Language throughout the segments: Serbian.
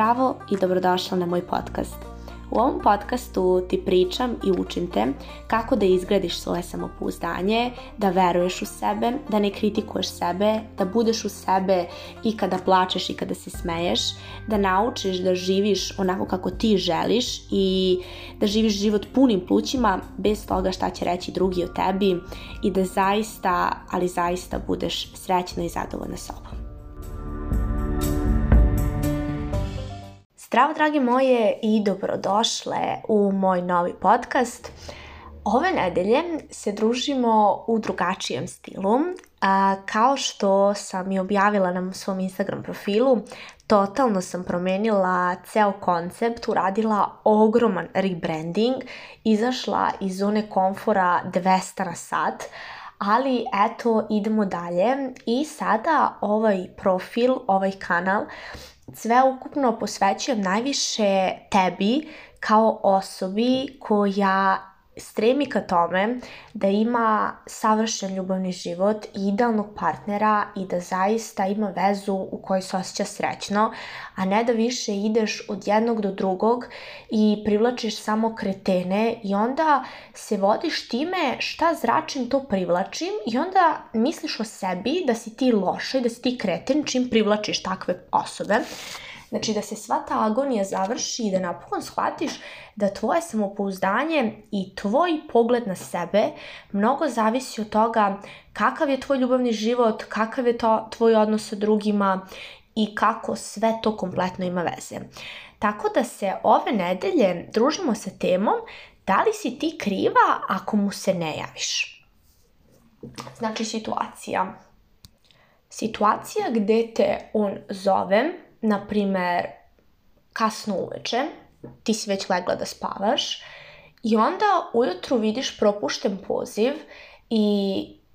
Zdravo i dobrodošla na moj podcast. U ovom podcastu ti pričam i učim te kako da izgradiš svoje samopouzdanje, da veruješ u sebe, da ne kritikuješ sebe, da budeš u sebe i kada plačeš i kada se smeješ, da naučiš da živiš onako kako ti želiš i da živiš život punim plućima bez toga šta će reći drugi o tebi i da zaista, ali zaista budeš srećna i zadovoljna sobom. Zdravo dragi moje i dobrodošle u moj novi podcast. Ove nedelje se družimo u drugačijem stilu. kao što sam i objavila na svom Instagram profilu, totalno sam promenila ceo koncept, uradila ogroman rebranding, izašla iz zone komfora 200 na sat, ali eto idemo dalje i sada ovaj profil, ovaj kanal sveukupno posvećujem najviše tebi kao osobi koja stremi ka tome da ima savršen ljubavni život i idealnog partnera i da zaista ima vezu u kojoj se osjeća srećno, a ne da više ideš od jednog do drugog i privlačiš samo kretene i onda se vodiš time šta zračim to privlačim i onda misliš o sebi da si ti loša i da si ti kreten čim privlačiš takve osobe. Znači da se sva ta agonija završi i da napokon shvatiš da tvoje samopouzdanje i tvoj pogled na sebe mnogo zavisi od toga kakav je tvoj ljubavni život, kakav je to tvoj odnos sa drugima i kako sve to kompletno ima veze. Tako da se ove nedelje družimo sa temom da li si ti kriva ako mu se ne javiš. Znači situacija. Situacija gde te on zove, na primer, kasno uveče, ti si već legla da spavaš i onda ujutru vidiš propušten poziv i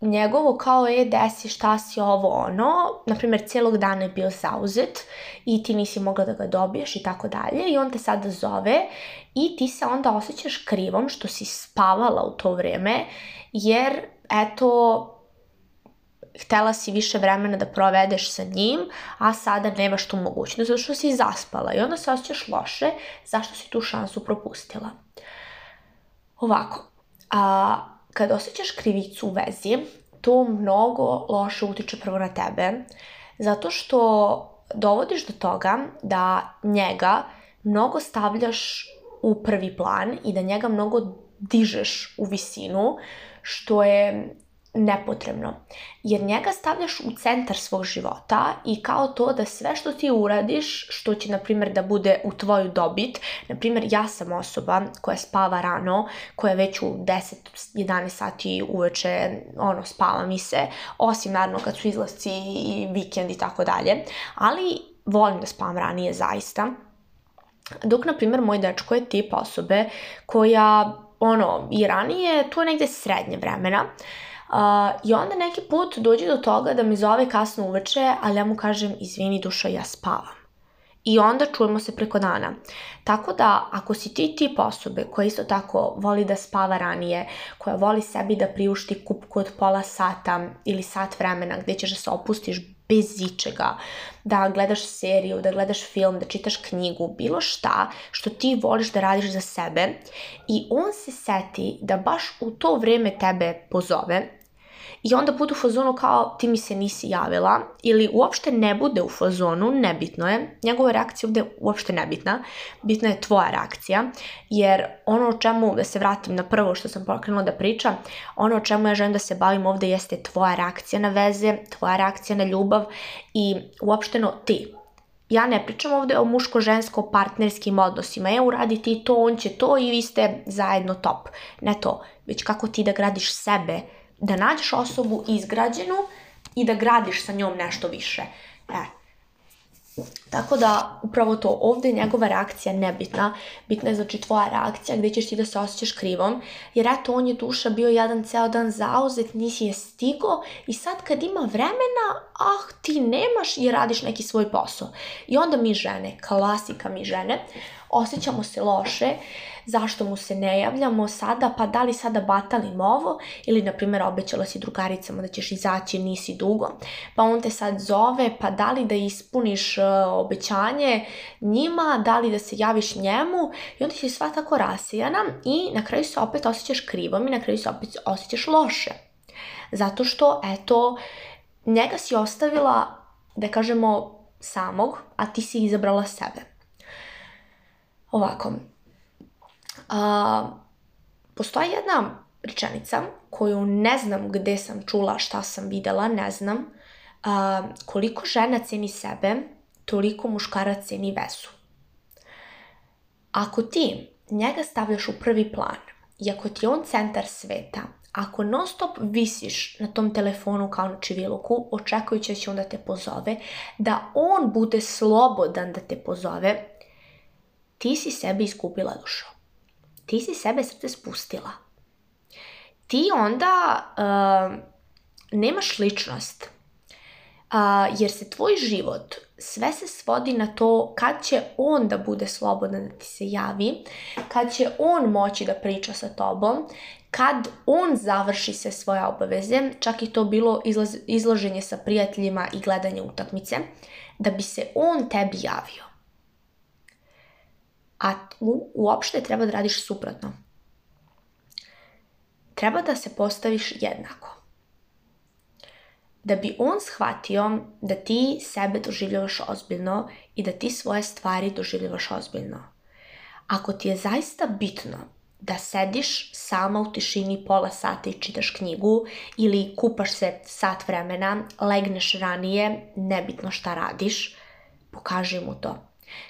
njegovo kao je desi šta si ovo ono, na primjer cijelog dana je bio zauzet i ti nisi mogla da ga dobiješ i tako dalje i on te sada zove i ti se onda osjećaš krivom što si spavala u to vrijeme jer eto htela si više vremena da provedeš sa njim, a sada nemaš tu mogućnost, zato što si zaspala i onda se osjećaš loše, zašto si tu šansu propustila. Ovako, a, kad osjećaš krivicu u vezi, to mnogo loše utiče prvo na tebe, zato što dovodiš do toga da njega mnogo stavljaš u prvi plan i da njega mnogo dižeš u visinu, što je nepotrebno. Jer njega stavljaš u centar svog života i kao to da sve što ti uradiš, što će na primjer da bude u tvoju dobit, na primjer ja sam osoba koja spava rano, koja već u 10-11 sati uveče ono, spava mi se, osim naravno kad su izlasci i vikend i tako dalje, ali volim da spavam ranije zaista. Dok, na primjer, moj dečko je tip osobe koja, ono, i ranije, tu je negde srednje vremena, i onda neki put dođe do toga da mi zove kasno uveče, ali ja mu kažem, izvini dušo, ja spavam i onda čujemo se preko dana. Tako da, ako si ti tip osobe koja isto tako voli da spava ranije, koja voli sebi da priušti kupku od pola sata ili sat vremena gdje ćeš da se opustiš bez ičega, da gledaš seriju, da gledaš film, da čitaš knjigu, bilo šta što ti voliš da radiš za sebe i on se seti da baš u to vrijeme tebe pozove i onda budu u fazonu kao ti mi se nisi javila ili uopšte ne bude u fazonu, nebitno je, njegova reakcija ovdje uopšte nebitna, bitna je tvoja reakcija jer ono o čemu, da se vratim na prvo što sam pokrenula da priča, ono o čemu ja želim da se bavim ovdje jeste tvoja reakcija na veze, tvoja reakcija na ljubav i uopšteno ti. Ja ne pričam ovdje o muško-žensko-partnerskim odnosima. Evo, uradi ti to, on će to i vi ste zajedno top. Ne to, već kako ti da gradiš sebe da nađeš osobu izgrađenu i da gradiš sa njom nešto više. E, tako da, upravo to, ovdje je njegova reakcija nebitna, bitna je znači tvoja reakcija gdje ćeš ti da se osjećaš krivom, jer eto on je duša bio jedan ceo dan zauzet, nisi je stigo i sad kad ima vremena, ah ti nemaš i radiš neki svoj posao. I onda mi žene, klasika mi žene, osjećamo se loše, zašto mu se ne javljamo sada, pa da li sada batalim ovo ili na primjer obećala si drugaricama da ćeš izaći, nisi dugo, pa on te sad zove, pa da li da ispuniš e, obećanje njima, da li da se javiš njemu i onda si sva tako rasijana i na kraju se opet osjećaš krivom i na kraju se opet osjećaš loše. Zato što, eto, njega si ostavila, da kažemo, samog, a ti si izabrala sebe. Ovako, a, postoji jedna rečenica koju ne znam gde sam čula, šta sam videla, ne znam. koliko žena ceni sebe, toliko muškara ceni vesu. Ako ti njega stavljaš u prvi plan i ako ti je on centar sveta, ako non stop visiš na tom telefonu kao na čiviloku, očekujući da će on da te pozove, da on bude slobodan da te pozove, ti si sebi iskupila dušu ti si sebe srce spustila. Ti onda nemaš ličnost. jer se tvoj život sve se svodi na to kad će on da bude slobodan da ti se javi, kad će on moći da priča sa tobom, kad on završi se svoje obaveze, čak i to bilo izloženje sa prijateljima i gledanje utakmice, da bi se on tebi javio a u uopšte treba da radiš suprotno. Treba da se postaviš jednako. Da bi on shvatio da ti sebe doživljavaš ozbiljno i da ti svoje stvari doživljavaš ozbiljno. Ako ti je zaista bitno da sediš sama u tišini pola sata i čitaš knjigu ili kupaš se sat vremena, legneš ranije, nebitno šta radiš, pokaži mu to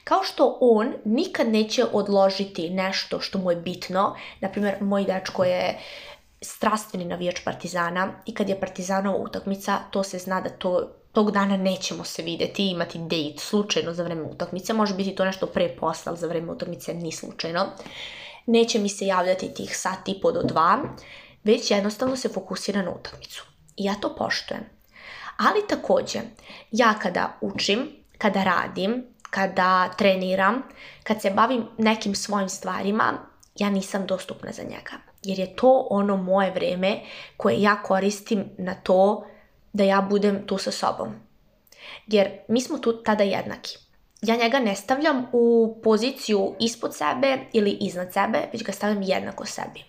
kao što on nikad neće odložiti nešto što mu je bitno, na primjer moj dečko je strastveni navijač Partizana i kad je Partizanova utakmica, to se zna da tog dana nećemo se vidjeti i imati date slučajno za vreme utakmice. Može biti to nešto pre za vreme utakmice ni slučajno. Neće mi se javljati tih sati i po do dva, već jednostavno se fokusira na utakmicu. I ja to poštujem. Ali također, ja kada učim, kada radim, kada treniram, kad se bavim nekim svojim stvarima, ja nisam dostupna za njega. Jer je to ono moje vrijeme koje ja koristim na to da ja budem tu sa sobom. Jer mi smo tu tada jednaki. Ja njega ne stavljam u poziciju ispod sebe ili iznad sebe, već ga stavljam jednako sebi.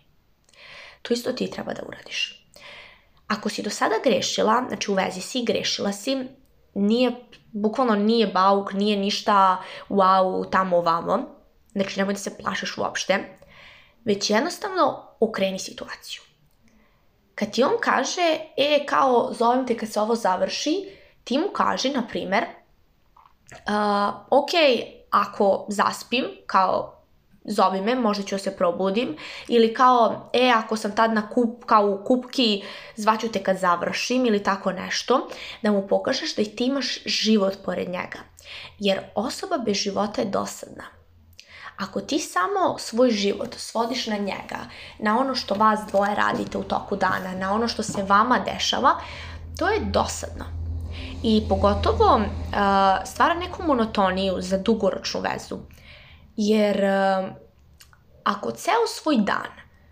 To isto ti treba da uradiš. Ako si do sada grešila, znači u vezi si, grešila si, nije, bukvalno nije bauk, nije ništa wow, tamo ovamo. Znači nemoj da se plašiš uopšte. Već jednostavno okreni situaciju. Kad ti on kaže, e, kao zovem te kad se ovo završi, ti mu kaže, na primer, uh, ok, ako zaspim, kao zovi me, možda ću se probudim. Ili kao, e, ako sam tad na kup, kao u kupki, zvaću te kad završim ili tako nešto, da mu pokažeš da i ti imaš život pored njega. Jer osoba bez života je dosadna. Ako ti samo svoj život svodiš na njega, na ono što vas dvoje radite u toku dana, na ono što se vama dešava, to je dosadno. I pogotovo uh, stvara neku monotoniju za dugoročnu vezu. Jer uh, ako ceo svoj dan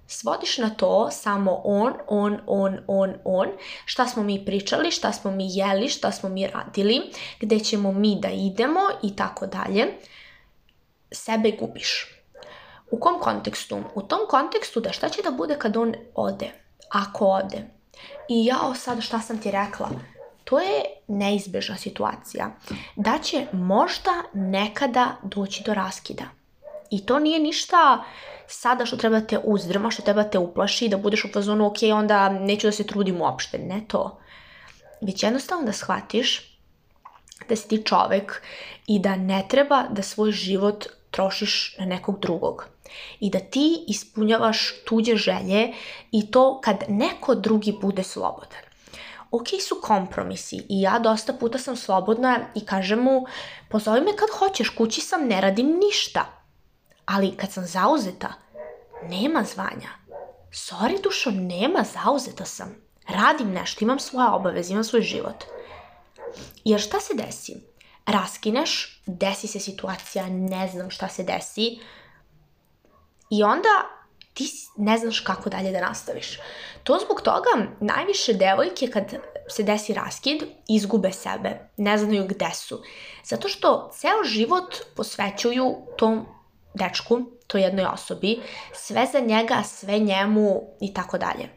svodiš na to samo on, on, on, on, on, šta smo mi pričali, šta smo mi jeli, šta smo mi radili, gdje ćemo mi da idemo i tako dalje, sebe gubiš. U kom kontekstu? U tom kontekstu da šta će da bude kad on ode, ako ode. I jao sad šta sam ti rekla, to je neizbežna situacija. Da će možda nekada doći do raskida. I to nije ništa sada što trebate uzdrma, što te uplaši, da budeš u fazonu, ok, onda neću da se trudim uopšte. Ne to. Već jednostavno da shvatiš da si ti čovek i da ne treba da svoj život trošiš na nekog drugog. I da ti ispunjavaš tuđe želje i to kad neko drugi bude slobodan. Ok su kompromisi i ja dosta puta sam slobodna i kažem mu pozovi me kad hoćeš, kući sam, ne radim ništa ali kad sam zauzeta, nema zvanja. Sorry dušo, nema, zauzeta sam. Radim nešto, imam svoje obaveze, imam svoj život. Jer šta se desi? Raskineš, desi se situacija, ne znam šta se desi. I onda ti ne znaš kako dalje da nastaviš. To zbog toga najviše devojke kad se desi raskid izgube sebe, ne znaju gde su. Zato što ceo život posvećuju tom dečku, to jednoj osobi, sve za njega, sve njemu i tako dalje.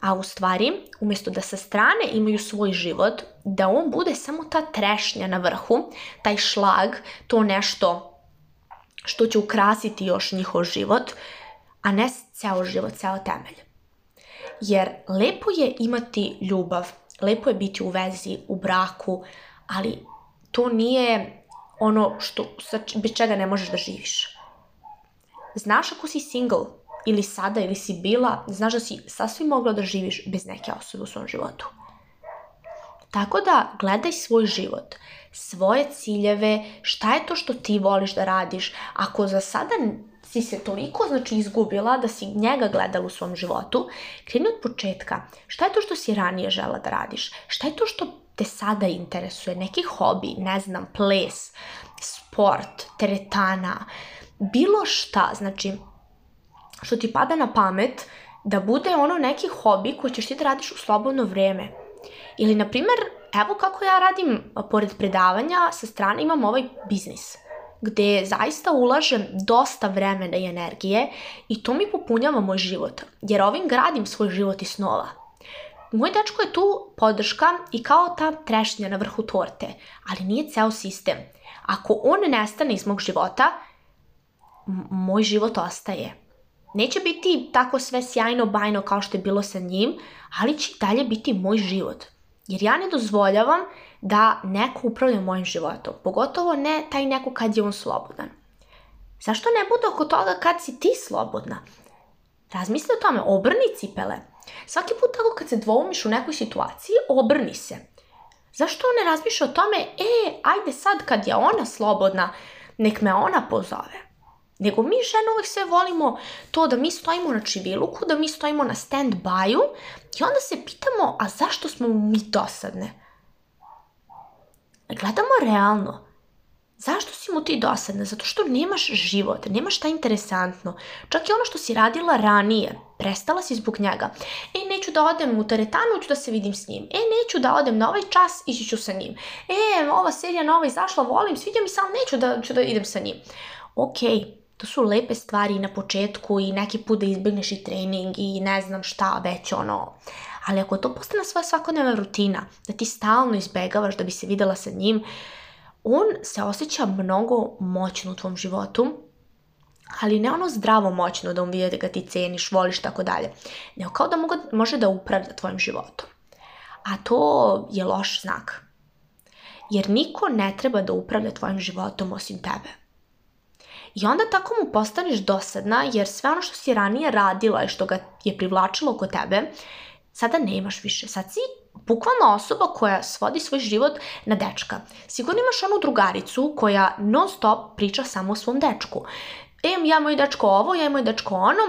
A u stvari, umjesto da sa strane imaju svoj život, da on bude samo ta trešnja na vrhu, taj šlag, to nešto što će ukrasiti još njihov život, a ne ceo život, ceo temelj. Jer lepo je imati ljubav, lepo je biti u vezi, u braku, ali to nije ono što, bez čega ne možeš da živiš. Znaš ako si single ili sada ili si bila, znaš da si sasvim mogla da živiš bez neke osobe u svom životu. Tako da gledaj svoj život, svoje ciljeve, šta je to što ti voliš da radiš. Ako za sada si se toliko znači izgubila da si njega gledala u svom životu, kreni od početka. Šta je to što si ranije žela da radiš? Šta je to što te sada interesuje? Neki hobi, ne znam, ples, sport, teretana, bilo šta, znači, što ti pada na pamet, da bude ono neki hobi koji ćeš ti da radiš u slobodno vrijeme. Ili, na primjer, evo kako ja radim, pored predavanja, sa strane imam ovaj biznis gde zaista ulažem dosta vremena i energije i to mi popunjava moj život, jer ovim gradim svoj život i snova. Moj dečko je tu podrška i kao ta trešnja na vrhu torte, ali nije ceo sistem. Ako on nestane iz mog života, moj život ostaje. Neće biti tako sve sjajno bajno kao što je bilo sa njim, ali će dalje biti moj život. Jer ja ne dozvoljavam da neko upravlja mojim životom, pogotovo ne taj neko kad je on slobodan. Zašto ne bude oko toga kad si ti slobodna? Razmisli o tome, obrni cipele. Svaki put tako kad se dvoumiš u nekoj situaciji, obrni se. Zašto ne razmišlja o tome, e, ajde sad kad je ona slobodna, nek me ona pozove. Nego mi žene uvijek sve volimo to da mi stojimo na čiviluku, da mi stojimo na stand-baju i onda se pitamo, a zašto smo mi dosadne? Gledamo realno. Zašto si mu ti dosadna? Zato što nemaš život, nemaš šta interesantno. Čak i ono što si radila ranije, prestala si zbog njega. E, neću da odem u teretanu, ću da se vidim s njim. E, neću da odem na ovaj čas, ići ću sa njim. E, ova serija nova izašla, volim, sviđa mi se, neću da, ću da idem sa njim. Okej, to su lepe stvari na početku i neki put da izbjegneš i trening i ne znam šta već ono. Ali ako to postane svoja svakodnevna rutina, da ti stalno izbjegavaš da bi se videla sa njim, on se osjeća mnogo moćno u tvom životu, ali ne ono zdravo moćno da on vidi da ga ti ceniš, voliš, tako dalje. Nego kao da može da upravlja tvojim životom. A to je loš znak. Jer niko ne treba da upravlja tvojim životom osim tebe. I onda tako mu postaneš dosadna jer sve ono što si ranije radila i što ga je privlačilo oko tebe, sada nemaš više. Sad si bukvalno osoba koja svodi svoj život na dečka. Sigurno imaš onu drugaricu koja non stop priča samo o svom dečku. E, ja moj dečko ovo, ja moj dečko ono.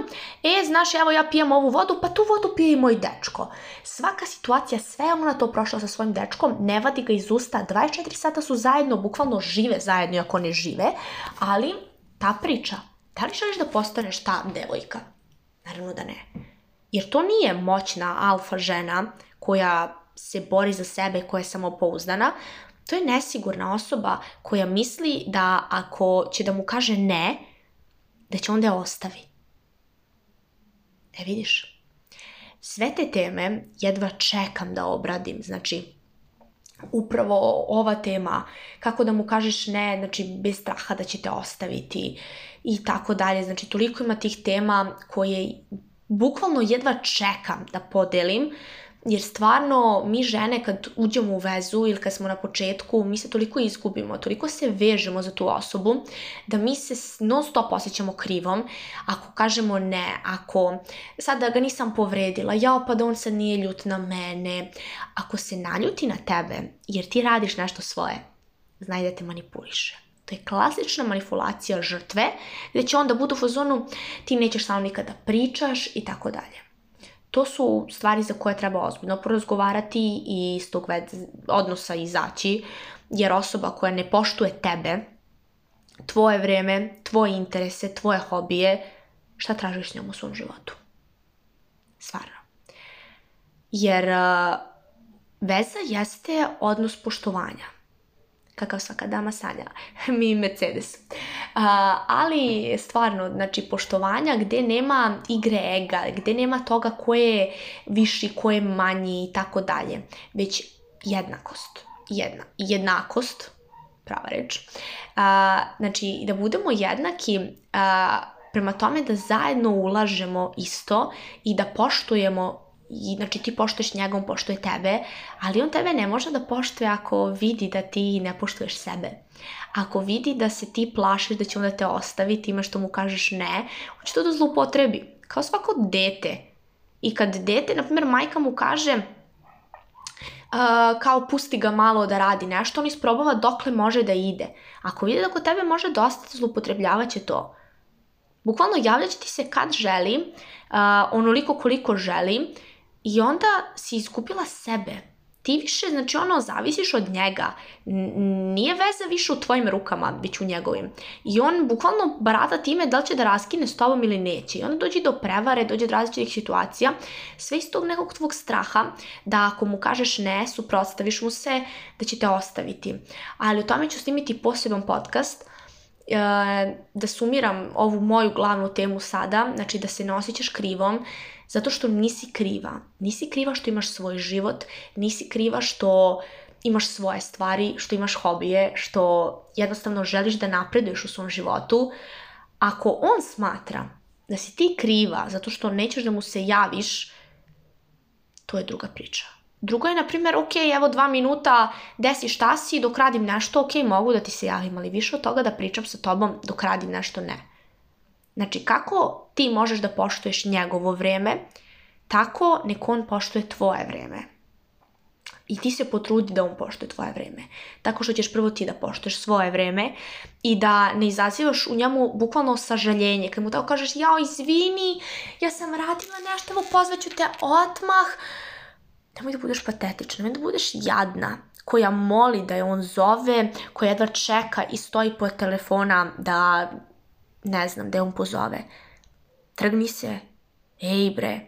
E, znaš, evo ja pijem ovu vodu, pa tu vodu pije i moj dečko. Svaka situacija, sve je ona ono to prošla sa svojim dečkom, ne vadi ga iz usta. 24 sata su zajedno, bukvalno žive zajedno, ako ne žive, ali ta priča, da li želiš da postaneš ta devojka? Naravno da ne. Jer to nije moćna alfa žena koja se bori za sebe, koja je samopouzdana. To je nesigurna osoba koja misli da ako će da mu kaže ne, da će onda ostavi. E vidiš, sve te teme jedva čekam da obradim. Znači, upravo ova tema, kako da mu kažeš ne, znači bez straha da će te ostaviti i tako dalje. Znači toliko ima tih tema koje bukvalno jedva čekam da podelim jer stvarno mi žene kad uđemo u vezu ili kad smo na početku, mi se toliko izgubimo, toliko se vežemo za tu osobu da mi se non stop osjećamo krivom ako kažemo ne, ako sada ga nisam povredila, ja pa da on se nije ljut na mene, ako se naljuti na tebe jer ti radiš nešto svoje, znaj da te manipuliše. To je klasična manipulacija žrtve, gdje će onda budu u fazonu ti nećeš samo nikada pričaš i tako dalje to su stvari za koje treba ozbiljno porazgovarati i iz tog odnosa izaći, jer osoba koja ne poštuje tebe, tvoje vrijeme, tvoje interese, tvoje hobije, šta tražiš njom u svom životu? Stvarno. Jer veza jeste odnos poštovanja kakav svaka dama sanja Mi Mercedes. ali stvarno, znači, poštovanja gdje nema igre ega, gdje nema toga ko je viši, ko je manji i tako dalje. Već jednakost. Jedna, jednakost, prava reč. znači, da budemo jednaki prema tome da zajedno ulažemo isto i da poštujemo i znači ti poštuješ njega, on poštuje tebe, ali on tebe ne može da poštuje ako vidi da ti ne poštuješ sebe. Ako vidi da se ti plašiš da će onda te ostaviti time što mu kažeš ne, on će to da zlupotrebi. Kao svako dete. I kad dete, na primjer, majka mu kaže Uh, kao pusti ga malo da radi nešto, on isprobava dokle može da ide. Ako vidi da kod tebe može dosta, zlupotrebljava će to. Bukvalno javljaće ti se kad želi, onoliko koliko želi, i onda si iskupila sebe. Ti više, znači ono, zavisiš od njega. Nije veza više u tvojim rukama, bit u njegovim. I on bukvalno barata time da li će da raskine s tobom ili neće. I onda dođe do prevare, dođe do različitih situacija. Sve iz tog nekog tvog straha da ako mu kažeš ne, suprotstaviš mu se, da će te ostaviti. Ali o tome ću snimiti poseban podcast e, da sumiram ovu moju glavnu temu sada, znači da se ne osjećaš krivom, zato što nisi kriva. Nisi kriva što imaš svoj život, nisi kriva što imaš svoje stvari, što imaš hobije, što jednostavno želiš da napreduješ u svom životu. Ako on smatra da si ti kriva zato što nećeš da mu se javiš, to je druga priča. Drugo je, na primjer, ok, evo dva minuta, desi šta si, dok radim nešto, ok, mogu da ti se javim, ali više od toga da pričam sa tobom dok radim nešto, ne. Znači, kako ti možeš da poštuješ njegovo vrijeme, tako nek on poštuje tvoje vrijeme. I ti se potrudi da on poštuje tvoje vreme. Tako što ćeš prvo ti da poštuješ svoje vrijeme i da ne izazivaš u njemu bukvalno sažaljenje. Kad mu tako kažeš, jao, izvini, ja sam radila nešto, evo pozvaću te otmah. Nemoj da budeš patetična, nemoj da budeš jadna koja moli da je on zove, koja jedva čeka i stoji po telefona da ne znam, da on pozove. Trgni se. Ej bre.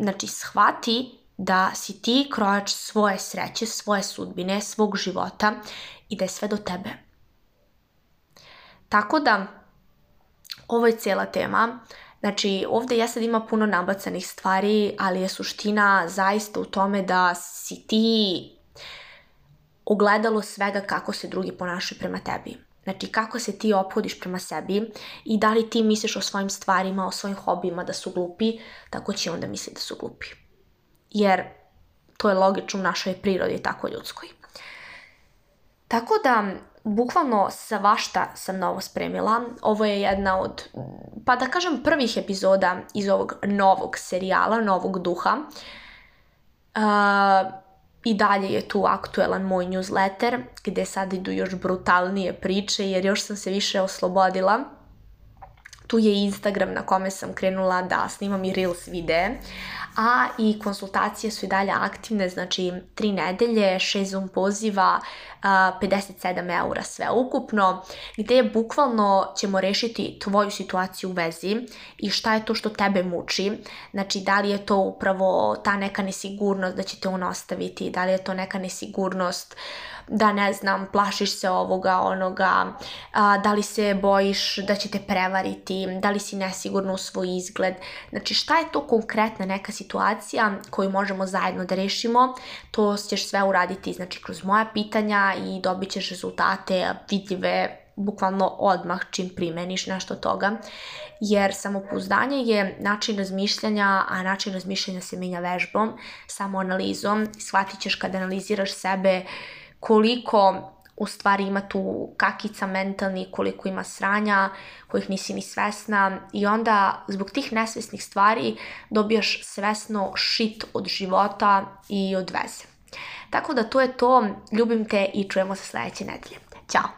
Znači, shvati da si ti krojač svoje sreće, svoje sudbine, svog života i da je sve do tebe. Tako da, ovo je cijela tema. Znači, ovdje ja sad ima puno nabacanih stvari, ali je suština zaista u tome da si ti ogledalo svega kako se drugi ponašaju prema tebi. Znači, kako se ti ophodiš prema sebi i da li ti misliš o svojim stvarima, o svojim hobijima da su glupi, tako će onda misliti da su glupi. Jer to je logično u našoj prirodi, tako ljudskoj. Tako da, bukvalno svašta sam novo spremila. Ovo je jedna od, pa da kažem, prvih epizoda iz ovog novog serijala, novog duha. I dalje je tu aktuelan moj newsletter gdje sad idu još brutalnije priče jer još sam se više oslobodila tu je Instagram na kome sam krenula da snimam i Reels videe, a i konsultacije su i dalje aktivne, znači 3 nedelje, 6 Zoom poziva, 57 eura sve ukupno, gdje bukvalno ćemo rešiti tvoju situaciju u vezi i šta je to što tebe muči, znači da li je to upravo ta neka nesigurnost da će te on ostaviti, da li je to neka nesigurnost da ne znam, plašiš se ovoga, onoga, da li se bojiš da će te prevariti, da li si nesigurno u svoj izgled. Znači šta je to konkretna neka situacija koju možemo zajedno da rešimo, to ćeš sve uraditi znači kroz moja pitanja i dobit ćeš rezultate vidljive bukvalno odmah čim primeniš nešto toga, jer samopouzdanje je način razmišljanja, a način razmišljanja se menja vežbom, analizom shvatit ćeš kad analiziraš sebe koliko u stvari ima tu kakica mentalni, koliko ima sranja kojih nisi ni svesna i onda zbog tih nesvesnih stvari dobijaš svesno šit od života i od veze. Tako da to je to, ljubim te i čujemo se sljedeće nedelje. Ćao!